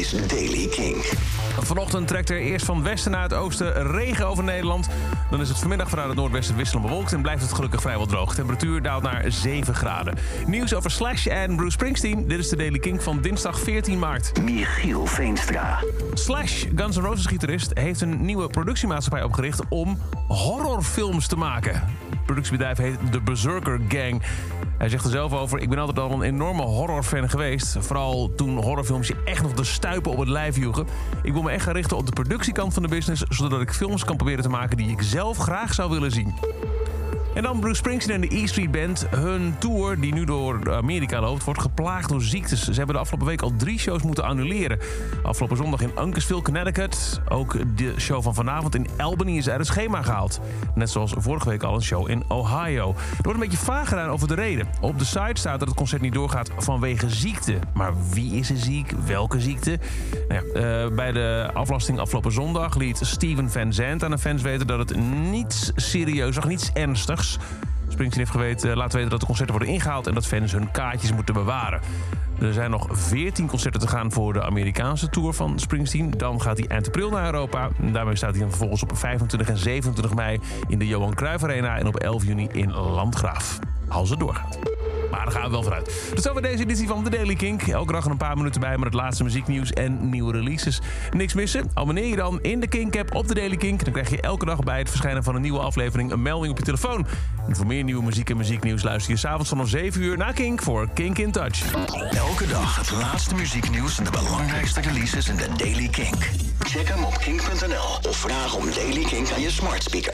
is Daily King. Vanochtend trekt er eerst van westen naar het oosten regen over Nederland. Dan is het vanmiddag vanuit het noordwesten wisselend bewolkt en blijft het gelukkig vrijwel droog. Temperatuur daalt naar 7 graden. Nieuws over Slash en Bruce Springsteen. Dit is de Daily King van dinsdag 14 maart. Michiel Veenstra. Slash, Guns N' Roses gitarist, heeft een nieuwe productiemaatschappij opgericht om horrorfilms te maken. Productiebedrijf heet The Berserker Gang. Hij zegt er zelf over: Ik ben altijd al een enorme horrorfan geweest. Vooral toen horrorfilms je echt nog de stuipen op het lijf joegen. Ik wil me echt gaan richten op de productiekant van de business, zodat ik films kan proberen te maken die ik zelf graag zou willen zien. En dan Bruce Springsteen en de E Street Band. Hun tour, die nu door Amerika loopt, wordt geplaagd door ziektes. Ze hebben de afgelopen week al drie shows moeten annuleren. Afgelopen zondag in Uncasville, Connecticut. Ook de show van vanavond in Albany is uit het schema gehaald. Net zoals vorige week al een show in Ohio. Er wordt een beetje vaag gedaan over de reden. Op de site staat dat het concert niet doorgaat vanwege ziekte. Maar wie is er ziek? Welke ziekte? Nou ja, uh, bij de aflasting afgelopen zondag liet Steven Van Zandt aan de fans weten dat het niets serieus was, niets Springsteen heeft geweten, laten weten dat de concerten worden ingehaald en dat fans hun kaartjes moeten bewaren. Er zijn nog 14 concerten te gaan voor de Amerikaanse tour van Springsteen. Dan gaat hij eind april naar Europa. Daarmee staat hij vervolgens op 25 en 27 mei in de Johan Cruijff Arena en op 11 juni in Landgraaf. Als het doorgaat. Maar daar gaan we wel vanuit. Tot zover deze editie van The Daily Kink. Elke dag een paar minuten bij met het laatste muzieknieuws en nieuwe releases. Niks missen? Abonneer je dan in de Kink-app op The Daily Kink. Dan krijg je elke dag bij het verschijnen van een nieuwe aflevering een melding op je telefoon. En voor meer nieuwe muziek en muzieknieuws luister je s'avonds vanaf 7 uur naar Kink voor Kink in Touch. Elke dag het laatste muzieknieuws en de belangrijkste releases in The Daily Kink. Check hem op kink.nl of vraag om Daily Kink aan je smart speaker.